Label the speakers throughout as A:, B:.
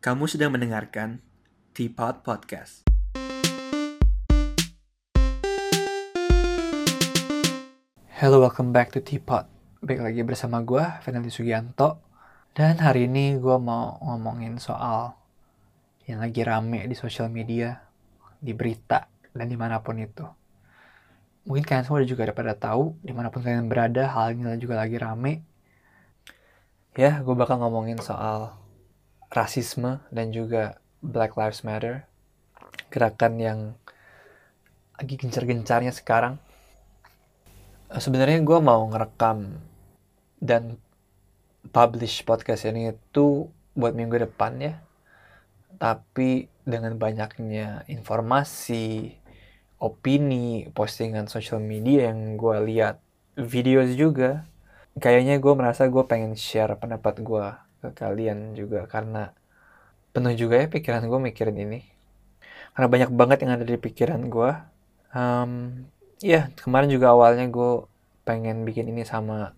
A: Kamu sedang mendengarkan Teapot Podcast.
B: Hello, welcome back to Teapot. Baik lagi bersama gue, Fernandi Sugianto. Dan hari ini gue mau ngomongin soal yang lagi rame di sosial media, di berita, dan di mana pun itu. Mungkin kalian semua juga udah pada tahu, di mana pun kalian berada, hal ini juga lagi rame. Ya, gue bakal ngomongin soal rasisme dan juga Black Lives Matter. Gerakan yang lagi gencar-gencarnya sekarang sebenarnya gue mau ngerekam dan publish podcast ini itu buat minggu depan ya. Tapi dengan banyaknya informasi, opini, postingan social media yang gue lihat, videos juga, kayaknya gue merasa gue pengen share pendapat gue ke kalian juga karena penuh juga ya pikiran gue mikirin ini. Karena banyak banget yang ada di pikiran gue. Um, ya kemarin juga awalnya gue pengen bikin ini sama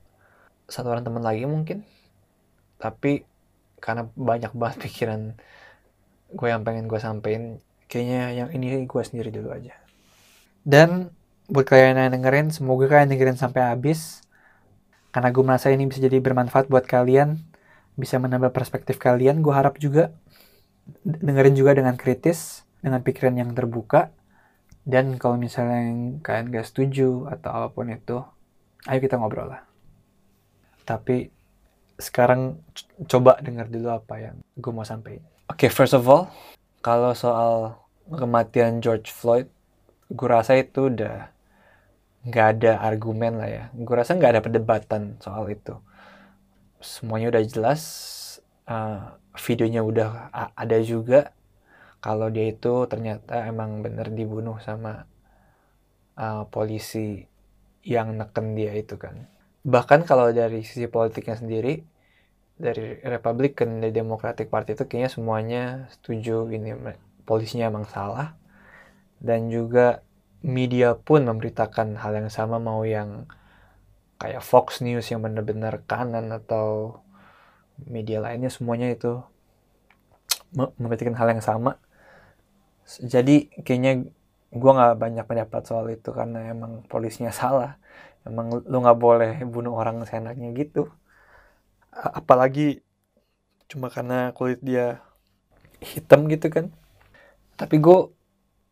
B: satu orang teman lagi mungkin tapi karena banyak banget pikiran gue yang pengen gue sampein kayaknya yang ini gue sendiri dulu aja dan buat kalian yang dengerin semoga kalian dengerin sampai habis karena gue merasa ini bisa jadi bermanfaat buat kalian bisa menambah perspektif kalian gue harap juga dengerin juga dengan kritis dengan pikiran yang terbuka dan kalau misalnya kalian gak setuju atau apa pun itu, ayo kita ngobrol lah. Tapi sekarang coba dengar dulu apa yang gue mau sampaikan. Oke, okay, first of all, kalau soal kematian George Floyd, gue rasa itu udah nggak ada argumen lah ya. Gue rasa nggak ada perdebatan soal itu. Semuanya udah jelas, uh, videonya udah ada juga, kalau dia itu ternyata emang bener dibunuh sama uh, polisi yang neken dia itu kan. Bahkan kalau dari sisi politiknya sendiri, dari Republican dan Democratic Party itu kayaknya semuanya setuju ini polisinya emang salah. Dan juga media pun memberitakan hal yang sama mau yang kayak Fox News yang benar-benar kanan atau media lainnya semuanya itu memberitakan hal yang sama. Jadi kayaknya gue nggak banyak pendapat soal itu karena emang polisinya salah. Emang lu nggak boleh bunuh orang seenaknya gitu. Apalagi cuma karena kulit dia hitam gitu kan. Tapi gue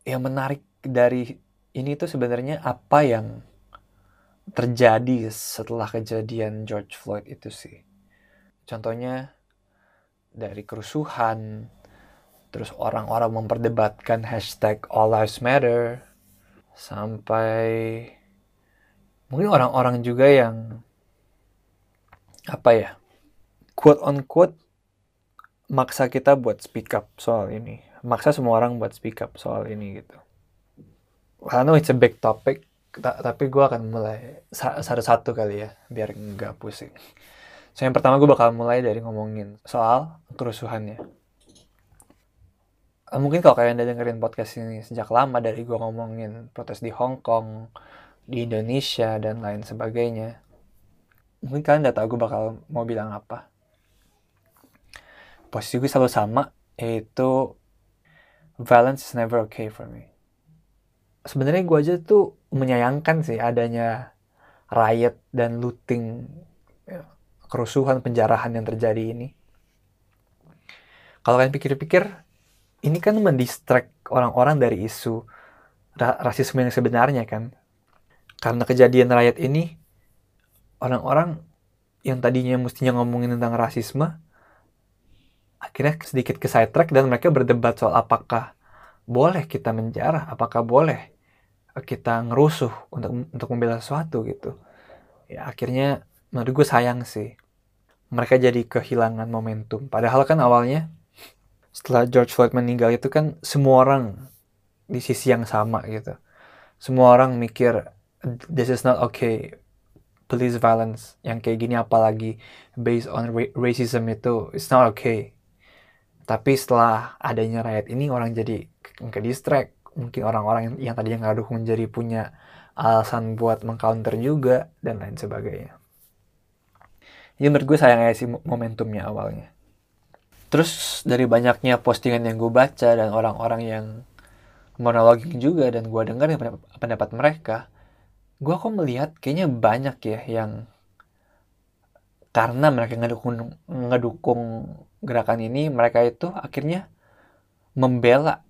B: yang menarik dari ini tuh sebenarnya apa yang terjadi setelah kejadian George Floyd itu sih. Contohnya dari kerusuhan terus orang-orang memperdebatkan hashtag All Lives Matter sampai mungkin orang-orang juga yang apa ya quote on quote maksa kita buat speak up soal ini. Maksa semua orang buat speak up soal ini gitu. I know it's a big topic tapi gue akan mulai satu-satu kali ya biar nggak pusing so yang pertama gue bakal mulai dari ngomongin soal kerusuhannya Eh, mungkin kalau kalian udah dengerin podcast ini sejak lama dari gue ngomongin protes di Hong Kong, di Indonesia, dan lain sebagainya. Mungkin kalian udah tahu gue bakal mau bilang apa. Posisi gue selalu sama, yaitu violence is never okay for me. Sebenarnya gue aja tuh menyayangkan sih adanya riot dan looting, ya, kerusuhan, penjarahan yang terjadi ini. Kalau kalian pikir-pikir, ini kan mendistract orang-orang dari isu ra rasisme yang sebenarnya kan. Karena kejadian rakyat ini, orang-orang yang tadinya mestinya ngomongin tentang rasisme, akhirnya sedikit ke sidetrack dan mereka berdebat soal apakah boleh kita menjarah, apakah boleh kita ngerusuh untuk untuk membela sesuatu gitu. Ya akhirnya menurut gue sayang sih. Mereka jadi kehilangan momentum. Padahal kan awalnya setelah George Floyd meninggal itu kan semua orang di sisi yang sama gitu. Semua orang mikir this is not okay. Police violence yang kayak gini apalagi based on racism itu it's not okay. Tapi setelah adanya riot ini orang jadi ke distract. Mungkin orang-orang yang, yang tadinya nggak dukung jadi punya alasan buat mengcounter juga dan lain sebagainya. Jadi menurut gue sayang aja sih momentumnya awalnya. terus dari banyaknya postingan yang gue baca dan orang-orang yang monologing juga dan gue dengar pendapat mereka gue kok melihat kayaknya banyak ya yang karena mereka ngedukung ngedukung gerakan ini mereka itu akhirnya membela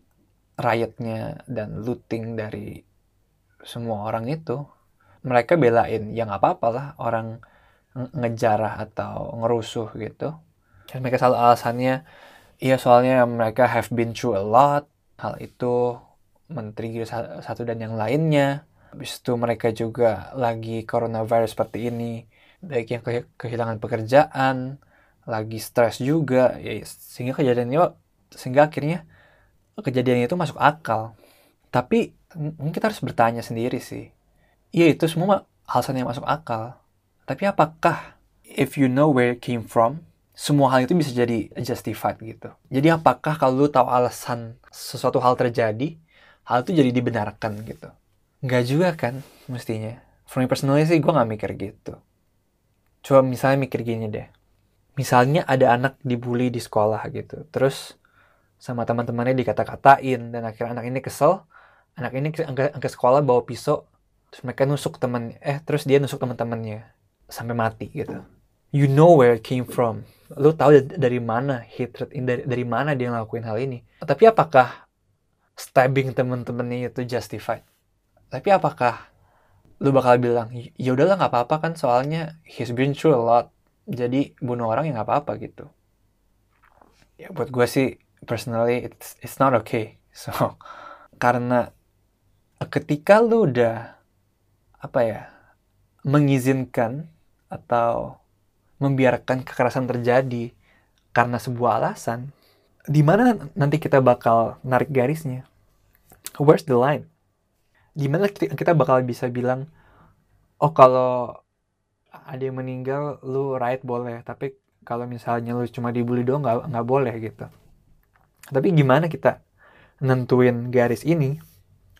B: riotnya dan looting dari semua orang itu mereka belain ya nggak apa-apa lah orang ngejarah atau ngerusuh gitu. Dan mereka selalu alasannya iya soalnya mereka have been through a lot hal itu menteri satu dan yang lainnya. Habis itu mereka juga lagi coronavirus seperti ini baik yang ke kehilangan pekerjaan lagi stres juga ya sehingga kejadiannya sehingga akhirnya kejadian itu masuk akal. Tapi mungkin kita harus bertanya sendiri sih. Iya itu semua alasan yang masuk akal. Tapi apakah if you know where it came from semua hal itu bisa jadi justified gitu? Jadi apakah kalau lu tahu alasan sesuatu hal terjadi hal itu jadi dibenarkan gitu? Nggak juga kan mestinya. For me personally sih gue nggak mikir gitu. Coba misalnya mikir gini deh. Misalnya ada anak dibully di sekolah gitu. Terus sama teman-temannya dikata-katain. Dan akhirnya anak ini kesel. Anak ini ke, ke sekolah bawa pisau. Terus mereka nusuk temen eh terus dia nusuk teman-temannya sampai mati gitu. You know where it came from. Lu tahu dari mana hatred dari, dari mana dia ngelakuin hal ini. Tapi apakah stabbing temen-temennya itu justified? Tapi apakah lu bakal bilang ya udahlah nggak apa-apa kan soalnya he's been through a lot. Jadi bunuh orang ya nggak apa-apa gitu. Ya buat gue sih personally it's it's not okay. So karena ketika lu udah apa ya mengizinkan atau membiarkan kekerasan terjadi karena sebuah alasan di mana nanti kita bakal narik garisnya? Where's the line? Di mana kita bakal bisa bilang oh kalau ada yang meninggal lu right boleh. Tapi kalau misalnya lu cuma dibully doang nggak nggak boleh gitu tapi gimana kita nentuin garis ini?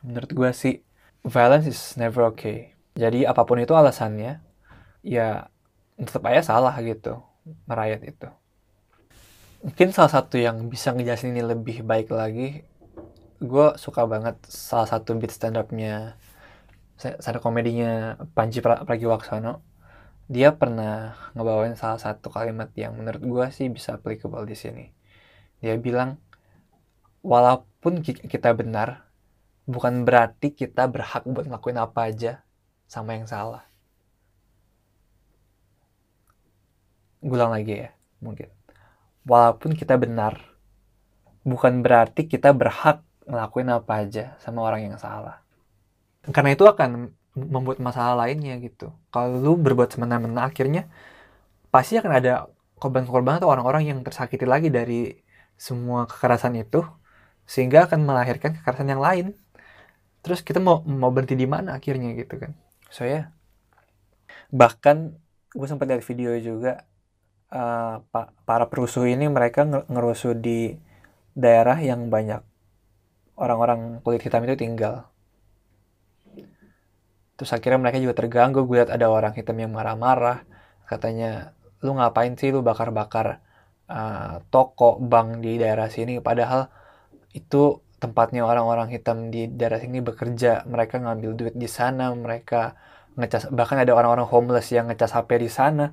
B: Menurut gue sih violence is never okay. Jadi apa pun itu alasannya ya tetap aja salah gitu merayat itu. Mungkin salah satu yang bisa ngejelasin ini lebih baik lagi gue suka banget salah satu beat stand upnya stand komedinya Panji Pragiwaksono. Dia pernah ngebawain salah satu kalimat yang menurut gue sih bisa applicable di sini. Dia bilang walaupun kita benar bukan berarti kita berhak buat ngelakuin apa aja sama yang salah gulang lagi ya mungkin walaupun kita benar bukan berarti kita berhak ngelakuin apa aja sama orang yang salah. Karena itu akan membuat masalah lainnya gitu. Kalau lu berbuat semena-mena akhirnya pasti akan ada korban-korban atau orang-orang yang tersakiti lagi dari semua kekerasan itu sehingga akan melahirkan kekerasan yang lain. Terus kita mau mau berhenti di mana akhirnya gitu kan. So ya. Yeah. Bahkan gue sempat lihat video juga uh, para perusuh ini mereka ngerusuh di daerah yang banyak orang-orang kulit hitam itu tinggal. Terus akhirnya mereka juga terganggu, gue lihat ada orang hitam yang marah-marah, katanya, lu ngapain sih lu bakar-bakar uh, toko, bank di daerah sini, padahal itu tempatnya orang-orang hitam di daerah sini bekerja, mereka ngambil duit di sana, mereka ngecas, bahkan ada orang-orang homeless yang ngecas HP di sana.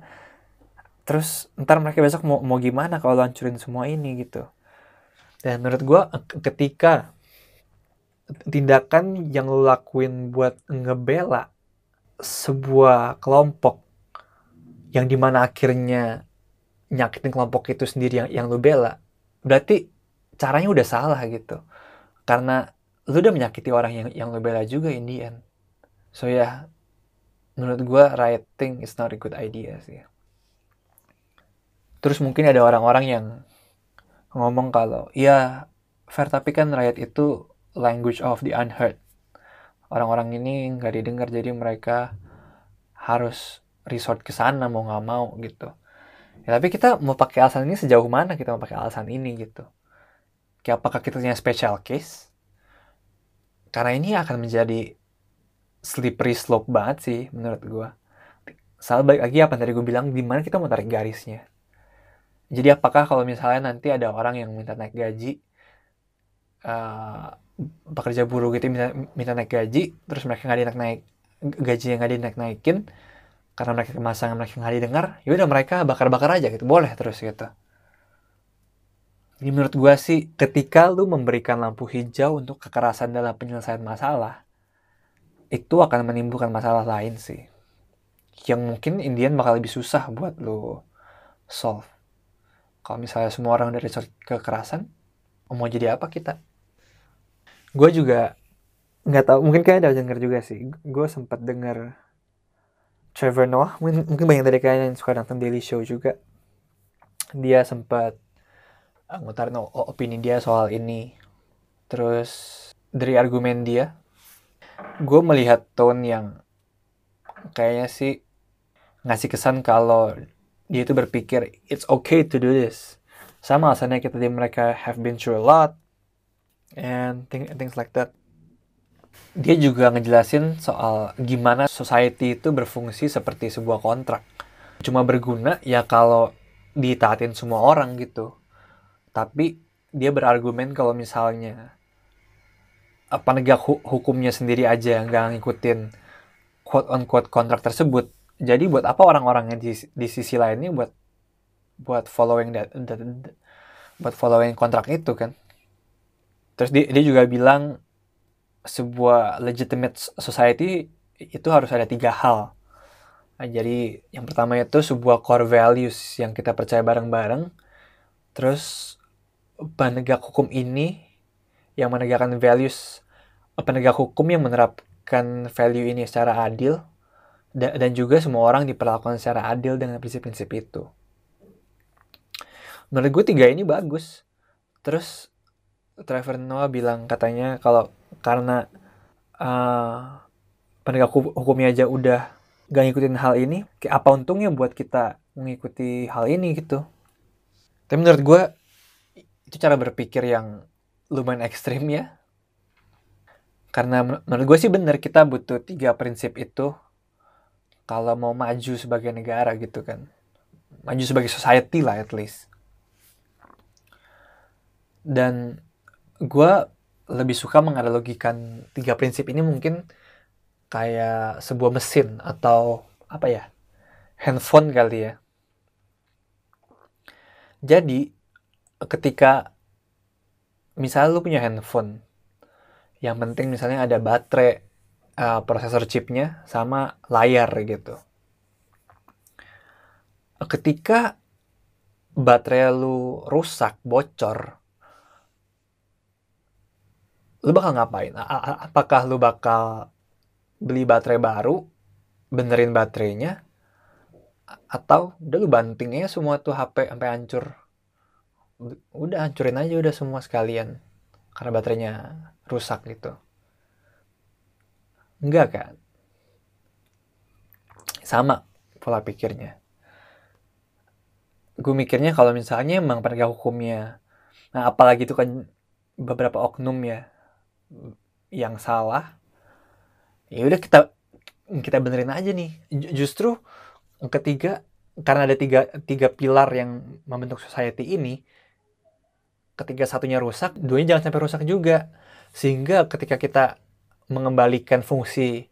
B: Terus ntar mereka besok mau, mau gimana kalau hancurin semua ini gitu. Dan menurut gue ketika tindakan yang lo lakuin buat ngebela sebuah kelompok yang di mana akhirnya nyakitin kelompok itu sendiri yang yang lo bela berarti caranya udah salah gitu karena lo udah menyakiti orang yang yang lo bela juga in the end so ya yeah, menurut gue rioting is not a good idea sih terus mungkin ada orang-orang yang ngomong kalau ya fair tapi kan riot itu language of the unheard. Orang-orang ini nggak didengar jadi mereka harus resort ke sana mau nggak mau gitu. Ya, tapi kita mau pakai alasan ini sejauh mana kita mau pakai alasan ini gitu. Apakah kita punya special case? Karena ini akan menjadi slippery slope banget sih menurut gue. Soal balik lagi apa tadi gue bilang, di mana kita mau tarik garisnya. Jadi apakah kalau misalnya nanti ada orang yang minta naik gaji, uh, pekerja buruh gitu minta, minta naik gaji, terus mereka nggak dinaik naik gaji yang nggak dinaik naikin karena mereka kemasangan mereka nggak didengar, ya udah mereka bakar-bakar aja gitu, boleh terus gitu. Jadi menurut gue sih, ketika lu memberikan lampu hijau untuk kekerasan dalam penyelesaian masalah, itu akan menimbulkan masalah lain sih. Yang mungkin Indian bakal lebih susah buat lu solve. Kalau misalnya semua orang dari kekerasan, mau jadi apa kita? Gue juga nggak tahu, mungkin kayaknya udah denger juga sih. Gue sempat denger Trevor Noah, mungkin, mungkin banyak dari kalian yang suka nonton Daily Show juga. Dia sempat ngutarin opini dia soal ini. Terus dari argumen dia, gue melihat tone yang kayaknya sih ngasih kesan kalau dia itu berpikir it's okay to do this. Sama alasannya kita di mereka have been through a lot and things, things like that. Dia juga ngejelasin soal gimana society itu berfungsi seperti sebuah kontrak. Cuma berguna ya kalau ditaatin semua orang gitu tapi dia berargumen kalau misalnya penegak hu hukumnya sendiri aja nggak ngikutin quote on quote kontrak tersebut jadi buat apa orang-orang yang di, di sisi lainnya buat buat following that, that, that buat following kontrak itu kan? Terus dia, dia juga bilang sebuah legitimate society itu harus ada tiga hal. Nah, jadi yang pertama itu sebuah core values yang kita percaya bareng-bareng. Terus penegak hukum ini yang menegakkan values penegak hukum yang menerapkan value ini secara adil dan juga semua orang diperlakukan secara adil dengan prinsip-prinsip itu. Menurut gue tiga ini bagus. Terus Trevor Noah bilang katanya kalau karena uh, penegak hukumnya aja udah gak ngikutin hal ini, kayak apa untungnya buat kita mengikuti hal ini gitu. Tapi menurut gue itu cara berpikir yang lumayan ekstrim ya. Karena menurut gue sih bener kita butuh tiga prinsip itu kalau mau maju sebagai negara gitu kan. Maju sebagai society lah at least. Dan gue lebih suka menganalogikan tiga prinsip ini mungkin kayak sebuah mesin atau apa ya handphone kali ya. Jadi ketika misalnya lu punya handphone yang penting misalnya ada baterai uh, prosesor chipnya sama layar gitu. Ketika baterai lu rusak bocor lu bakal ngapain? A apakah lu bakal beli baterai baru benerin baterainya atau udah lu banting aja semua tuh HP sampai hancur udah hancurin aja udah semua sekalian. Karena baterainya rusak gitu. Enggak kan sama pola pikirnya. Gue mikirnya kalau misalnya emang penegak hukumnya nah apalagi itu kan beberapa oknum ya yang salah ya udah kita kita benerin aja nih. Justru ketiga karena ada tiga tiga pilar yang membentuk society ini ketika satunya rusak, duanya jangan sampai rusak juga. Sehingga ketika kita mengembalikan fungsi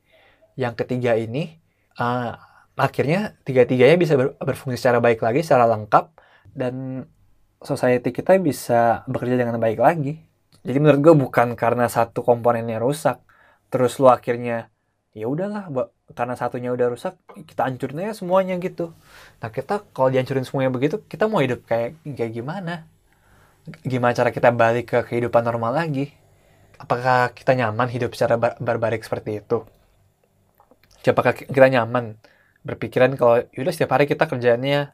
B: yang ketiga ini, uh, akhirnya tiga-tiganya bisa ber berfungsi secara baik lagi, secara lengkap, dan society kita bisa bekerja dengan baik lagi. Jadi menurut gue bukan karena satu komponennya rusak, terus lo akhirnya ya udahlah, karena satunya udah rusak, kita hancurin aja semuanya gitu. Nah kita kalau dihancurin semuanya begitu, kita mau hidup kayak kayak gimana? Gimana cara kita balik ke kehidupan normal lagi? Apakah kita nyaman hidup secara bar barbarik seperti itu? Apakah kita nyaman berpikiran kalau yaudah setiap hari kita kerjanya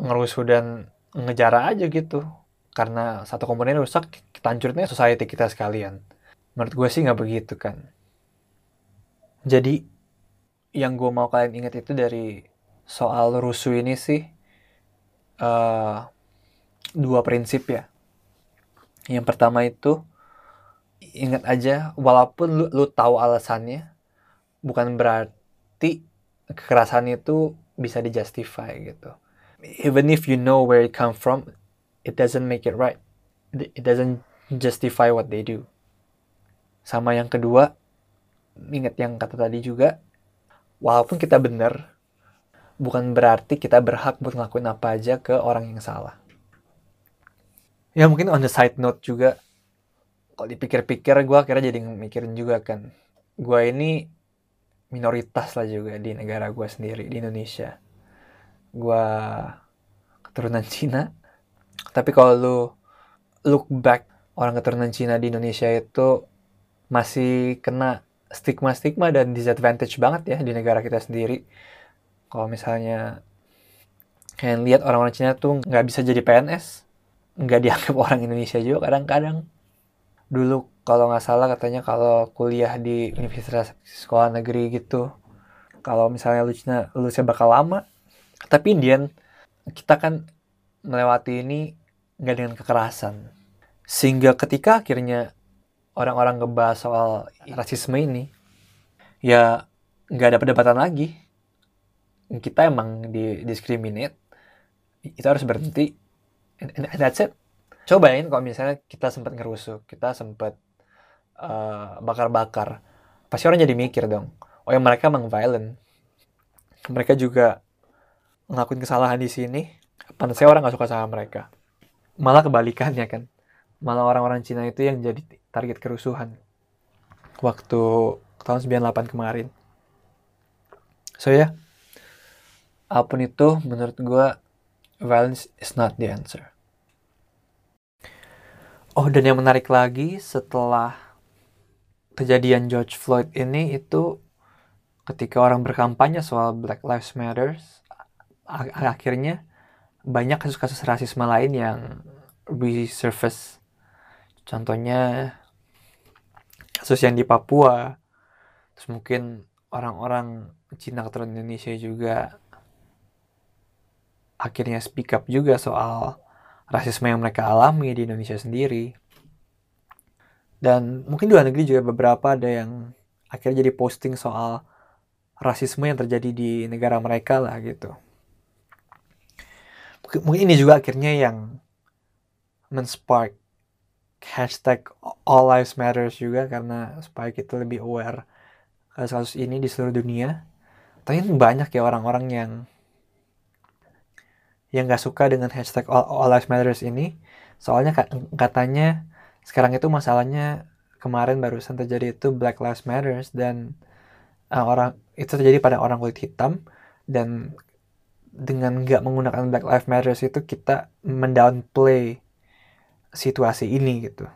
B: ngerusuh dan ngejara aja gitu? Karena satu komponen rusak, kita hancurinnya society kita sekalian. Menurut gue sih nggak begitu kan. Jadi, yang gue mau kalian ingat itu dari soal rusuh ini sih, uh, dua prinsip ya yang pertama itu ingat aja walaupun lu, lu tahu alasannya bukan berarti kekerasan itu bisa dijustify gitu. even if you know where it come from, it doesn't make it right. It doesn't justify what they do. Sama yang kedua, ingat yang kata tadi juga, walaupun kita benar, bukan berarti kita berhak buat ngelakuin apa aja ke orang yang salah. Ya mungkin on the side note juga, kalau dipikir-pikir gue akhirnya jadi mikirin juga kan, gue ini minoritas lah juga di negara gue sendiri, di Indonesia. Gue keturunan Cina, tapi kalau lu look back orang keturunan Cina di Indonesia itu masih kena stigma-stigma dan disadvantage banget ya di negara kita sendiri. Kalau misalnya kalian lihat orang-orang Cina tuh nggak bisa jadi PNS, nggak dianggap orang Indonesia juga kadang-kadang. Dulu kalau nggak salah katanya kalau kuliah di universitas sekolah negeri gitu, kalau misalnya lu Cina lulusnya bakal lama. Tapi Indian kita kan melewati ini nggak dengan kekerasan. Sehingga ketika akhirnya orang-orang ngebahas soal rasisme ini, ya nggak ada perdebatan lagi. Kita emang di discriminate, itu harus berhenti. And, and that's it. Coba bayangin kalau misalnya kita sempat ngerusuh, kita sempat uh, bakar-bakar, pasti orang jadi mikir dong, oh ya mereka emang violent. Mereka juga ngelakuin kesalahan di sini, saya orang nggak suka sama mereka. Malah kebalikannya kan, malah orang-orang Cina itu yang jadi target kerusuhan waktu tahun 98 kemarin. So ya, yeah, apa pun itu menurut gue violence is not the answer. Oh dan yang menarik lagi setelah kejadian George Floyd ini itu ketika orang berkampanye soal Black Lives Matter akhirnya banyak kasus-kasus rasisme lain yang resurface contohnya kasus yang di Papua terus mungkin orang-orang Cina keturunan Indonesia juga akhirnya speak up juga soal rasisme yang mereka alami di Indonesia sendiri dan mungkin di luar negeri juga beberapa ada yang akhirnya jadi posting soal rasisme yang terjadi di negara mereka lah gitu mungkin ini juga akhirnya yang men-spark hashtag All Lives Matters juga karena supaya kita lebih aware kasus-kasus ini di seluruh dunia. Tapi banyak ya orang-orang yang yang gak suka dengan hashtag All, All Lives Matters ini. Soalnya katanya sekarang itu masalahnya kemarin barusan terjadi itu Black Lives Matters dan uh, orang itu terjadi pada orang kulit hitam dan dengan nggak menggunakan Black Lives Matters itu kita mendownplay situasi ini gitu.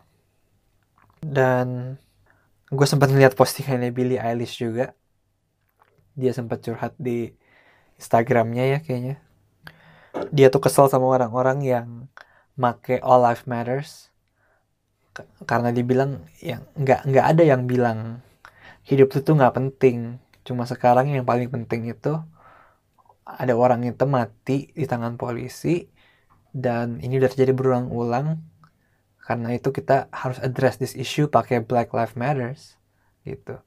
B: Dan gue sempat ngeliat postingannya Billie Eilish juga. Dia sempat curhat di Instagramnya ya kayaknya. Dia tuh kesel sama orang-orang yang make All Life Matters. Karena dibilang yang nggak nggak ada yang bilang hidup itu nggak penting. Cuma sekarang yang paling penting itu ada orang itu mati di tangan polisi dan ini udah terjadi berulang-ulang. Karena itu kita harus address this issue pakai Black Lives Matters gitu.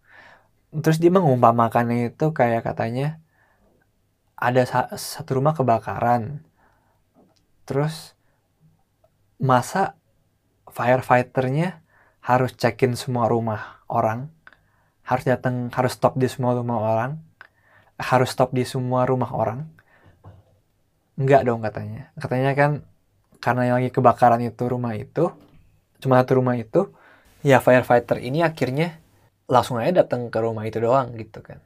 B: Terus dia mengumpamakannya itu kayak katanya ada satu rumah kebakaran. Terus masa firefighternya harus cekin semua rumah orang? Harus datang harus stop di semua rumah orang? Harus stop di semua rumah orang? Enggak dong katanya. Katanya kan karena yang lagi kebakaran itu rumah itu cuma satu rumah itu ya firefighter ini akhirnya langsung aja datang ke rumah itu doang gitu kan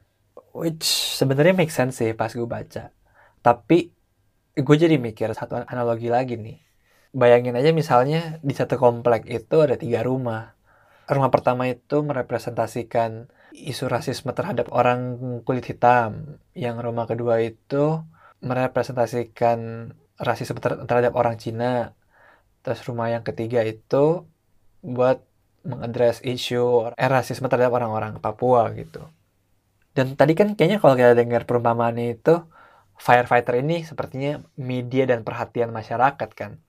B: which sebenarnya make sense sih pas gue baca. Tapi gue jadi mikir satu analogi lagi nih. Bayangin aja misalnya di satu komplek itu ada tiga rumah. Rumah pertama itu merepresentasikan isu rasisme terhadap orang kulit hitam. Yang rumah kedua itu merepresentasikan rasisme terhadap orang Cina. Terus rumah yang ketiga itu buat mengadres isu rasisme terhadap orang-orang Papua gitu. Dan tadi kan kayaknya kalau kita dengar perumpamaan itu, firefighter ini sepertinya media dan perhatian masyarakat kan.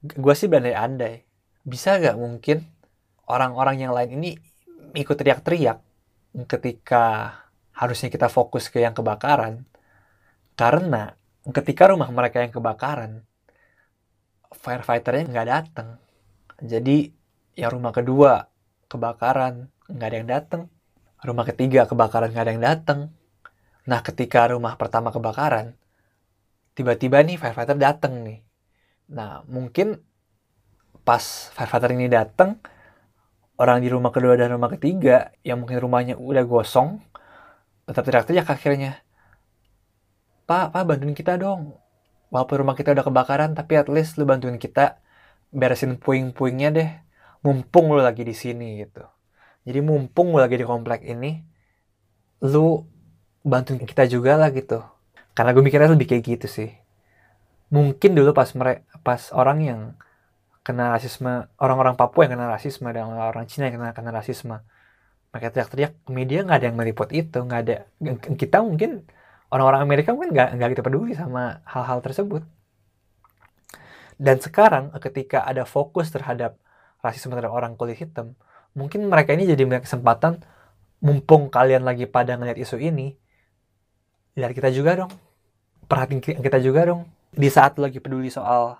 B: Gue sih berandai-andai. Bisa gak mungkin orang-orang yang lain ini ikut teriak-teriak ketika harusnya kita fokus ke yang kebakaran. Karena ketika rumah mereka yang kebakaran, firefighternya nggak datang. Jadi yang rumah kedua kebakaran nggak ada yang datang. Rumah ketiga kebakaran nggak ada yang datang. Nah ketika rumah pertama kebakaran, tiba-tiba nih firefighter datang nih. Nah mungkin pas firefighter ini datang, orang di rumah kedua dan rumah ketiga yang mungkin rumahnya udah gosong, tetap teriak-teriak akhirnya. Pak, Pak bantuin kita dong. Walaupun rumah kita udah kebakaran, tapi at least lu bantuin kita beresin puing-puingnya deh. Mumpung lu lagi di sini gitu. Jadi mumpung lu lagi di komplek ini, lu bantuin kita juga lah gitu. Karena gue mikirnya lebih kayak gitu sih. Mungkin dulu pas mereka pas orang yang kena rasisme, orang-orang Papua yang kena rasisme dan orang Cina yang kena kena rasisme, mereka teriak-teriak media nggak ada yang meliput itu, nggak ada. Kita mungkin orang-orang Amerika mungkin nggak nggak gitu peduli sama hal-hal tersebut. Dan sekarang ketika ada fokus terhadap rasisme terhadap orang kulit hitam, mungkin mereka ini jadi punya kesempatan mumpung kalian lagi pada ngeliat isu ini, lihat kita juga dong, perhatiin kita juga dong. Di saat lagi peduli soal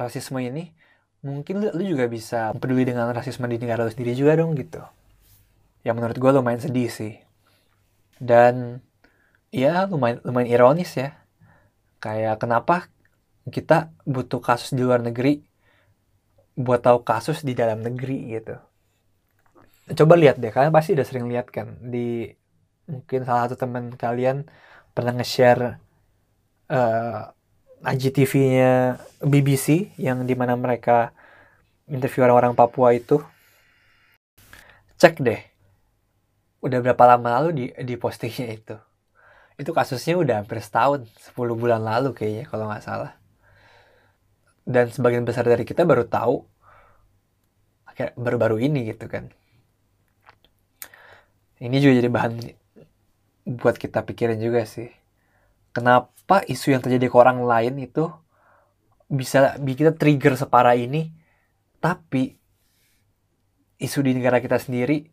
B: rasisme ini, mungkin lu, lu juga bisa peduli dengan rasisme di negara lu sendiri juga dong gitu. Yang menurut gue lumayan sedih sih. Dan ya lumayan lumayan ironis ya kayak kenapa kita butuh kasus di luar negeri buat tahu kasus di dalam negeri gitu coba lihat deh kalian pasti udah sering lihat kan di mungkin salah satu teman kalian pernah nge-share uh, eh, IGTV-nya BBC yang di mana mereka interview orang-orang Papua itu. Cek deh udah berapa lama lalu di di postingnya itu? Itu kasusnya udah hampir setahun 10 bulan lalu kayaknya kalau nggak salah. Dan sebagian besar dari kita baru tahu baru-baru ini gitu kan ini juga jadi bahan buat kita pikirin juga sih kenapa isu yang terjadi ke orang lain itu bisa bikin kita trigger separah ini tapi isu di negara kita sendiri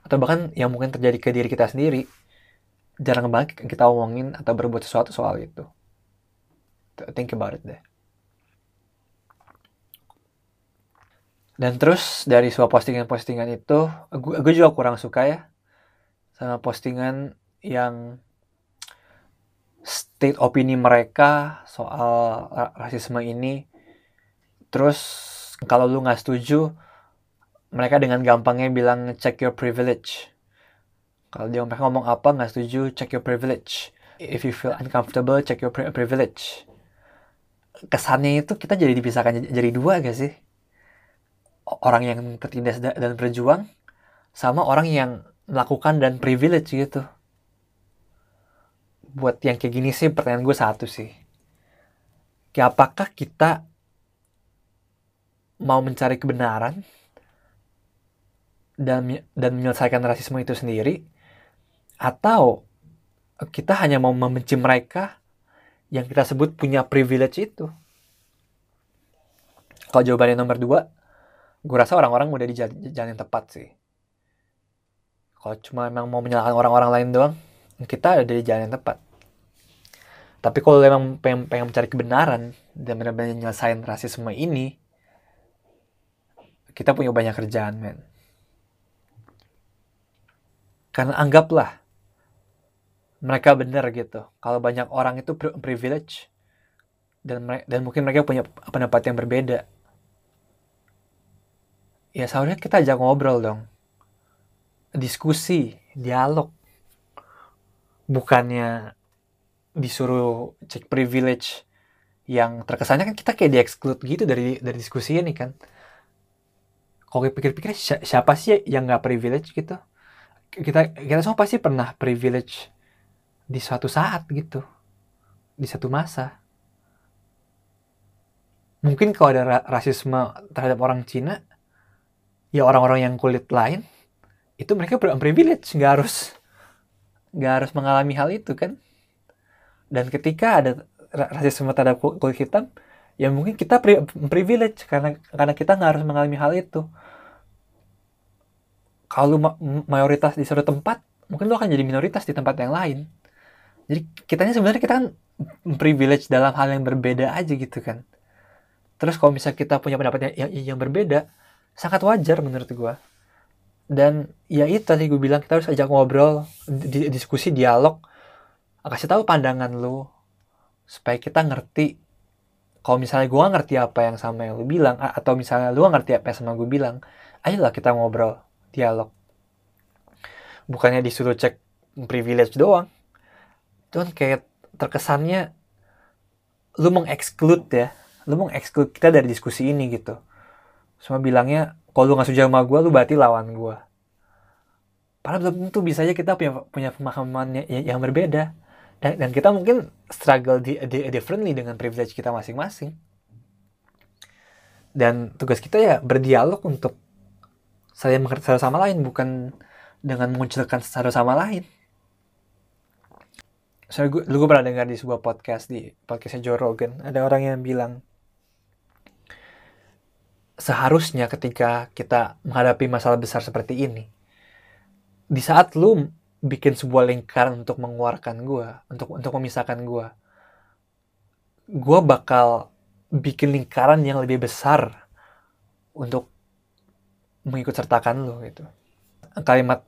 B: atau bahkan yang mungkin terjadi ke diri kita sendiri jarang banget kita omongin atau berbuat sesuatu soal itu. Think about it deh. Dan terus dari sebuah postingan-postingan itu, gue juga kurang suka ya sama postingan yang state opini mereka soal rasisme ini. Terus kalau lu nggak setuju, mereka dengan gampangnya bilang check your privilege kalau dia mereka ngomong apa nggak setuju, check your privilege. If you feel uncomfortable, check your privilege. Kesannya itu kita jadi dipisahkan jadi dua gak sih? Orang yang tertindas dan berjuang sama orang yang melakukan dan privilege gitu. Buat yang kayak gini sih pertanyaan gue satu sih. Kayak apakah kita mau mencari kebenaran dan dan menyelesaikan rasisme itu sendiri atau kita hanya mau membenci mereka yang kita sebut punya privilege itu. Kalau jawabannya nomor dua, gue rasa orang-orang udah di jalan yang tepat sih. Kalau cuma memang mau menyalahkan orang-orang lain doang, kita ada di jalan yang tepat. Tapi kalau memang pengen, pengen mencari kebenaran dan benar-benar nyelesain rasisme ini, kita punya banyak kerjaan, men. Karena anggaplah mereka benar gitu. Kalau banyak orang itu privilege dan dan mungkin mereka punya pendapat yang berbeda. Ya seharusnya kita ajak ngobrol dong. Diskusi, dialog. Bukannya disuruh cek privilege yang terkesannya kan kita kayak di-exclude gitu dari dari diskusi ini kan. Kalau pikir-pikir siapa sih yang nggak privilege gitu? Kita kita semua pasti pernah privilege di suatu saat gitu di satu masa mungkin kalau ada rasisme terhadap orang Cina ya orang-orang yang kulit lain itu mereka privilege nggak harus nggak harus mengalami hal itu kan? Dan ketika ada rasisme terhadap kulit hitam ya mungkin kita privilege karena karena kita nggak harus mengalami hal itu. Kalau mayoritas di suatu tempat mungkin lo akan jadi minoritas di tempat yang lain. Jadi kitanya sebenarnya kita kan privilege dalam hal yang berbeda aja gitu kan? Terus kalau misalnya kita punya pendapat yang, yang, yang berbeda sangat wajar menurut gue dan ya itu tadi gue bilang kita harus ajak ngobrol di, diskusi dialog. Kasih tahu pandangan lu supaya kita ngerti kalau misalnya gue ngerti apa yang sama yang lu bilang atau misalnya lu ngerti apa yang sama gue bilang ayolah kita ngobrol dialog. Bukannya disuruh cek privilege doang. Cuman kayak terkesannya lu mengeksklud ya. Lu mengeksklud kita dari diskusi ini gitu. Semua bilangnya kalau lu gak setuju sama gue lu berarti lawan gue padahal belum tentu bisa aja kita punya punya pemahaman yang, yang berbeda. Dan, dan kita mungkin struggle di, di, differently dengan privilege kita masing-masing. Dan tugas kita ya berdialog untuk saling mengerti satu sama lain bukan dengan mengucilkan satu sama lain. Soalnya gue, gue pernah dengar di sebuah podcast di podcastnya Joe Rogan. Ada orang yang bilang seharusnya ketika kita menghadapi masalah besar seperti ini di saat lu bikin sebuah lingkaran untuk mengeluarkan gue, untuk untuk memisahkan gue. Gue bakal bikin lingkaran yang lebih besar untuk mengikut sertakan lo gitu. Kalimat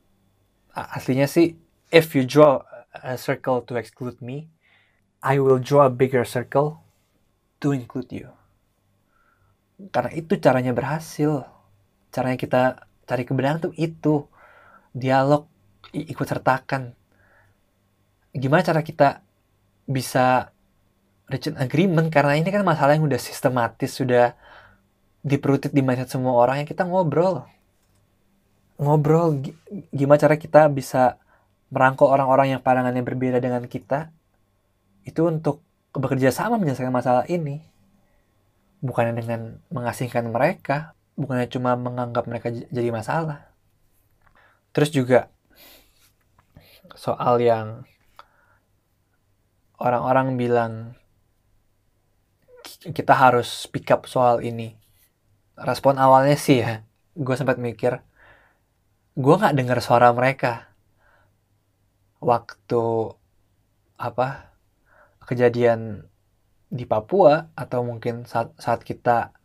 B: aslinya sih, if you draw a circle to exclude me, I will draw a bigger circle to include you. Karena itu caranya berhasil. Caranya kita cari kebenaran tuh itu. Dialog ikut sertakan. Gimana cara kita bisa reach an agreement? Karena ini kan masalah yang udah sistematis sudah diperutit di mindset semua orang yang kita ngobrol. Ngobrol gimana cara kita bisa merangkul orang-orang yang pandangannya berbeda dengan kita? Itu untuk bekerja sama menyelesaikan masalah ini bukannya dengan mengasingkan mereka bukannya cuma menganggap mereka jadi masalah terus juga soal yang orang-orang bilang kita harus speak up soal ini. Respon awalnya sih ya, gue sempat mikir, gue nggak dengar suara mereka waktu apa kejadian di Papua atau mungkin saat saat kita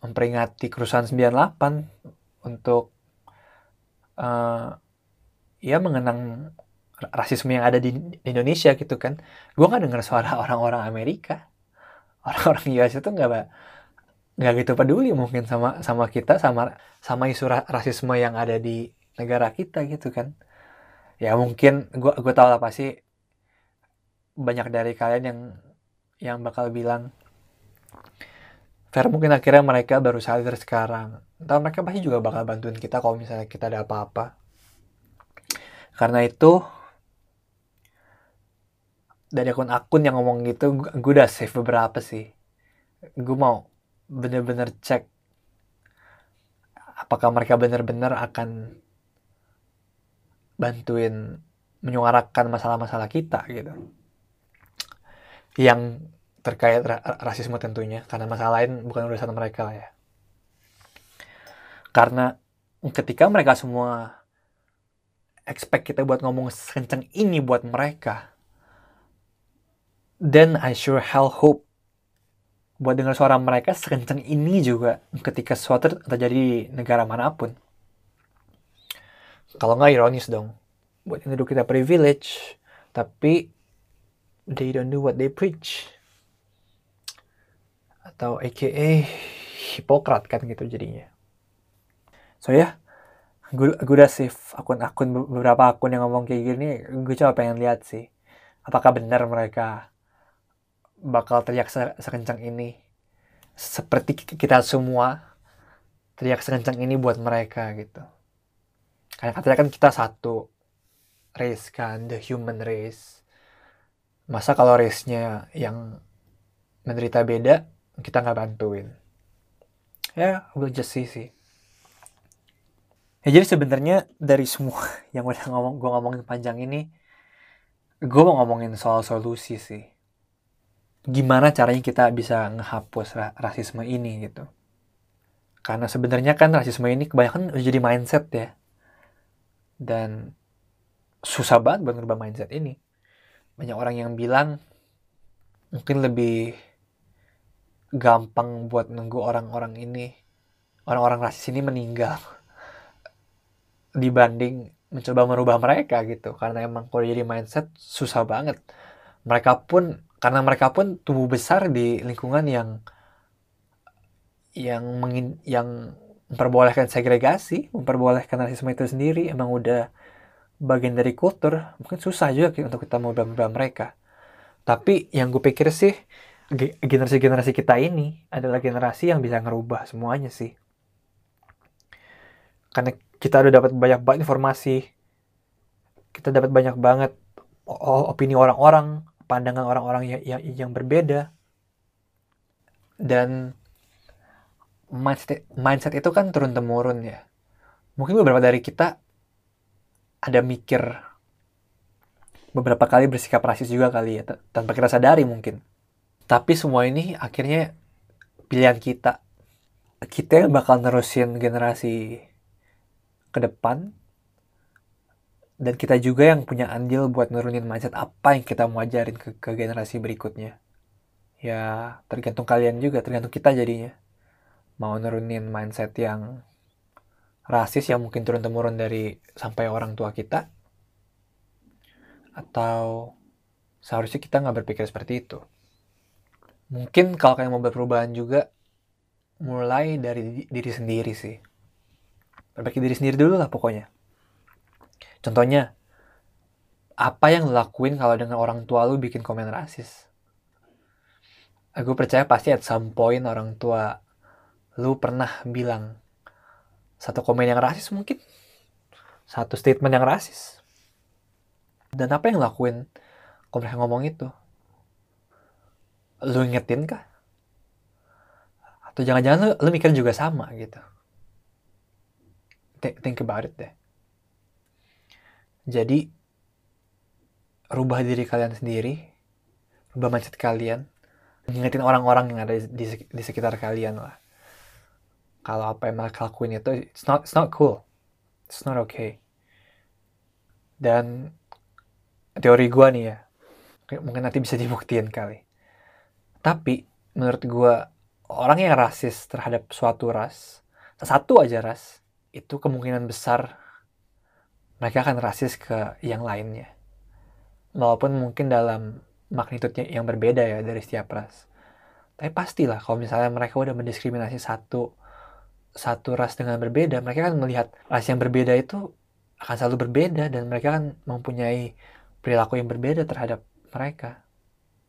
B: memperingati kerusuhan 98 untuk uh, ya mengenang rasisme yang ada di, Indonesia gitu kan. Gue nggak dengar suara orang-orang Amerika. Orang-orang US itu nggak nggak gitu peduli mungkin sama sama kita sama sama isu rasisme yang ada di negara kita gitu kan. Ya mungkin gue gue tahu lah pasti banyak dari kalian yang yang bakal bilang Fair mungkin akhirnya mereka baru sadar sekarang. Entah mereka pasti juga bakal bantuin kita kalau misalnya kita ada apa-apa. Karena itu dari akun-akun yang ngomong gitu, gue udah save beberapa sih. Gue mau bener-bener cek apakah mereka bener-bener akan bantuin menyuarakan masalah-masalah kita gitu. Yang terkait ra rasisme tentunya, karena masalah lain bukan urusan mereka lah ya. Karena ketika mereka semua expect kita buat ngomong sekencang ini buat mereka, then I sure hell hope buat dengar suara mereka sekencang ini juga ketika sesuatu terjadi di negara mana pun. Kalau nggak ironis dong, buat yang kita privilege, tapi they don't do what they preach. Atau aka hipokrat kan gitu jadinya. So ya, yeah, gue gue udah save akun-akun beberapa akun yang ngomong kayak gini gue coba pengen lihat sih apakah benar mereka bakal teriak se sekencang ini seperti kita semua teriak sekencang ini buat mereka gitu karena katanya kan kita satu race kan the human race masa kalau race-nya yang menderita beda kita nggak bantuin ya we'll just see sih Ya jadi sebenarnya dari semua yang udah ngomong gue ngomongin panjang ini, gue mau ngomongin soal solusi sih. Gimana caranya kita bisa ngehapus ra rasisme ini gitu. Karena sebenarnya kan rasisme ini kebanyakan udah jadi mindset ya. Dan susah banget buat ngerubah mindset ini. Banyak orang yang bilang mungkin lebih gampang buat nunggu orang-orang ini orang-orang rasis ini meninggal dibanding mencoba merubah mereka gitu. Karena emang kalau jadi mindset susah banget. Mereka pun karena mereka pun tumbuh besar di lingkungan yang yang mengin, yang memperbolehkan segregasi memperbolehkan rasisme itu sendiri emang udah bagian dari kultur mungkin susah juga untuk kita mau merubah mereka. Tapi yang gue pikir sih generasi-generasi kita ini adalah generasi yang bisa ngerubah semuanya sih. Karena kita udah dapat banyak banget informasi kita dapat banyak banget opini orang-orang pandangan orang-orang yang, yang yang berbeda. Dan mindset mindset itu kan turun temurun ya. Mungkin beberapa dari kita ada mikir beberapa kali bersikap rasis juga kali ya tanpa kita sadari mungkin. Tapi semua ini akhirnya pilihan kita. Kita yang bakal nerusin generasi ke depan dan kita juga yang punya andil buat nurunin mindset apa yang kita mau ajarin ke, ke generasi berikutnya. Ya tergantung kalian juga tergantung kita jadinya. Mau nurunin mindset yang rasis yang mungkin turun temurun dari sampai orang tua kita? Atau seharusnya kita nggak berpikir seperti itu? Mungkin kalau kalian mau berperubahan juga mulai dari diri sendiri sih. Perbaiki diri sendiri dulu lah pokoknya. Contohnya apa yang lakuin kalau dengan orang tua lu bikin komen rasis? Aku percaya pasti at some point orang tua lu pernah bilang satu komen yang rasis mungkin. Satu statement yang rasis. Dan apa yang lakuin kalau mereka ngomong itu? Lu ingetin kah? Atau jangan-jangan lu, lu mikir juga sama gitu? Think about it deh. Jadi, rubah diri kalian sendiri, rubah mindset kalian, ngingetin orang-orang yang ada di, di sekitar kalian lah. Kalau apa yang mereka lakuin itu, it's not, it's not cool. It's not okay. Dan teori gue nih ya, mungkin nanti bisa dibuktiin kali. Tapi, menurut gue, orang yang rasis terhadap suatu ras, satu aja ras, itu kemungkinan besar mereka akan rasis ke yang lainnya. Walaupun mungkin dalam magnitudenya yang berbeda ya dari setiap ras. Tapi pastilah kalau misalnya mereka udah mendiskriminasi satu satu ras dengan berbeda, mereka kan melihat ras yang berbeda itu akan selalu berbeda dan mereka kan mempunyai perilaku yang berbeda terhadap mereka.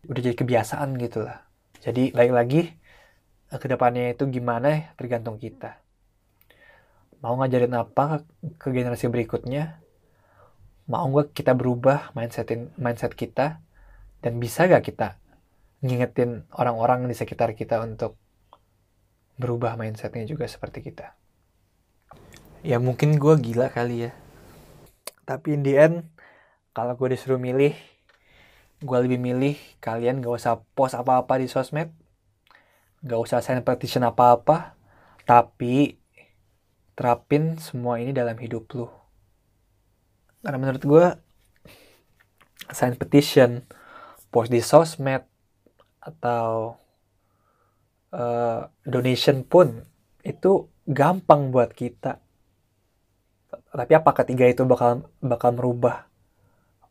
B: Udah jadi kebiasaan gitu lah. Jadi lagi-lagi ke depannya itu gimana tergantung kita mau ngajarin apa ke generasi berikutnya mau nggak kita berubah mindsetin mindset kita dan bisa gak kita ngingetin orang-orang di sekitar kita untuk berubah mindsetnya juga seperti kita ya mungkin gue gila kali ya tapi in the end kalau gue disuruh milih gue lebih milih kalian gak usah post apa-apa di sosmed gak usah sign petition apa-apa tapi terapin semua ini dalam hidup lu. Karena menurut gue, sign petition, post di sosmed, atau uh, donation pun itu gampang buat kita. Tapi apa ketiga itu bakal bakal merubah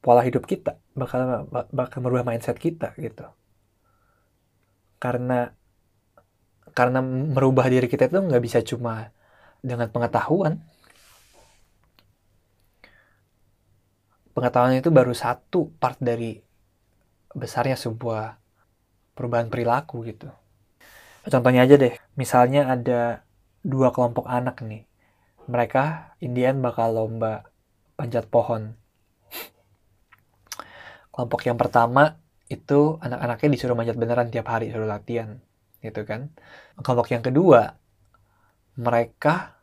B: pola hidup kita, bakal bakal merubah mindset kita gitu. Karena karena merubah diri kita itu nggak bisa cuma dengan pengetahuan. Pengetahuan itu baru satu part dari besarnya sebuah perubahan perilaku gitu. Contohnya aja deh, misalnya ada dua kelompok anak nih. Mereka Indian bakal lomba panjat pohon. Kelompok yang pertama itu anak-anaknya disuruh manjat beneran tiap hari, suruh latihan gitu kan. Kelompok yang kedua mereka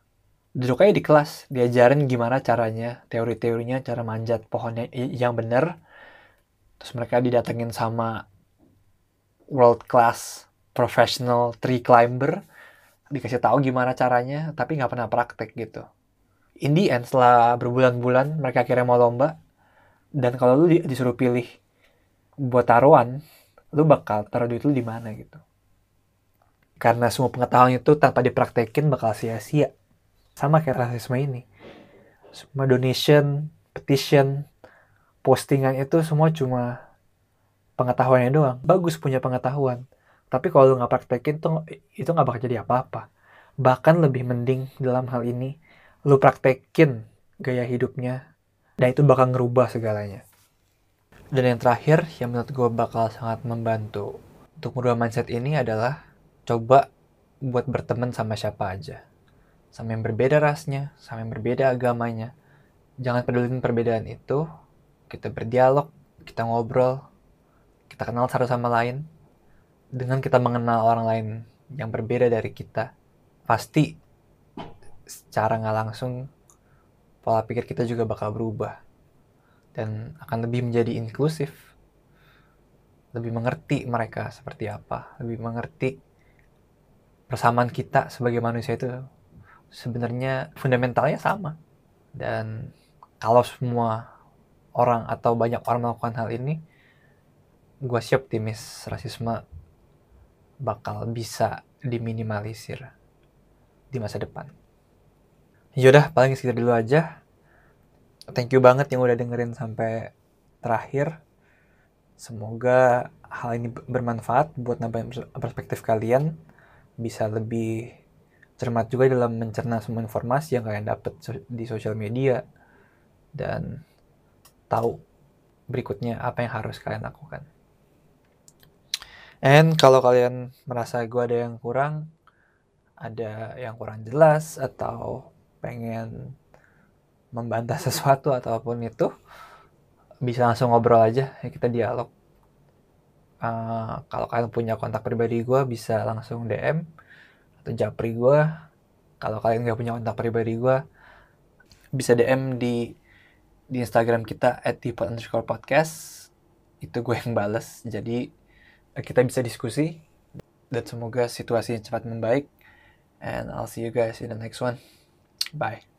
B: duduk aja di kelas diajarin gimana caranya teori-teorinya cara manjat pohonnya yang benar terus mereka didatengin sama world class professional tree climber dikasih tahu gimana caranya tapi nggak pernah praktek gitu. In the end setelah berbulan-bulan mereka akhirnya mau lomba. Dan kalau lu disuruh pilih buat taruhan lu bakal taruh duit lu di mana gitu. Karena semua pengetahuan itu tanpa dipraktekin bakal sia-sia. Sama kayak rasisme ini. Semua donation petition postingan itu semua cuma pengetahuannya doang. Bagus punya pengetahuan tapi kalau lu nggak praktekin tuh itu nggak bakal jadi apa-apa bahkan lebih mending dalam hal ini lu praktekin gaya hidupnya dan itu bakal ngerubah segalanya dan yang terakhir yang menurut gue bakal sangat membantu untuk merubah mindset ini adalah coba buat berteman sama siapa aja. Sama yang berbeda rasnya, sama yang berbeda agamanya. Jangan pedulin perbedaan itu. Kita berdialog, kita ngobrol, kita kenal satu sama lain. Dengan kita mengenal orang lain yang berbeda dari kita, pasti secara nggak langsung pola pikir kita juga bakal berubah dan akan lebih menjadi inklusif lebih mengerti mereka seperti apa lebih mengerti persamaan kita sebagai manusia itu sebenarnya fundamentalnya sama. Dan kalau semua orang atau banyak orang melakukan hal ini gue siap optimis rasisme bakal bisa diminimalisir di masa depan yaudah paling segitu dulu aja thank you banget yang udah dengerin sampai terakhir. Semoga hal ini bermanfaat buat nambahin perspektif kalian. Bisa lebih cermat juga dalam mencerna semua informasi yang kalian dapat di sosial media. Dan tahu berikutnya apa yang harus kalian lakukan. And kalau kalian merasa gue ada yang kurang, ada yang kurang jelas atau pengen membantah sesuatu ataupun itu bisa langsung ngobrol aja ya kita dialog. Uh, kalau kalian punya kontak pribadi gue bisa langsung DM atau japri gue kalau kalian nggak punya kontak pribadi gue bisa DM di di Instagram kita at underscore podcast. Itu gue yang bales jadi kita bisa diskusi dan semoga situasi cepat membaik and I'll see you guys in the next one. Bye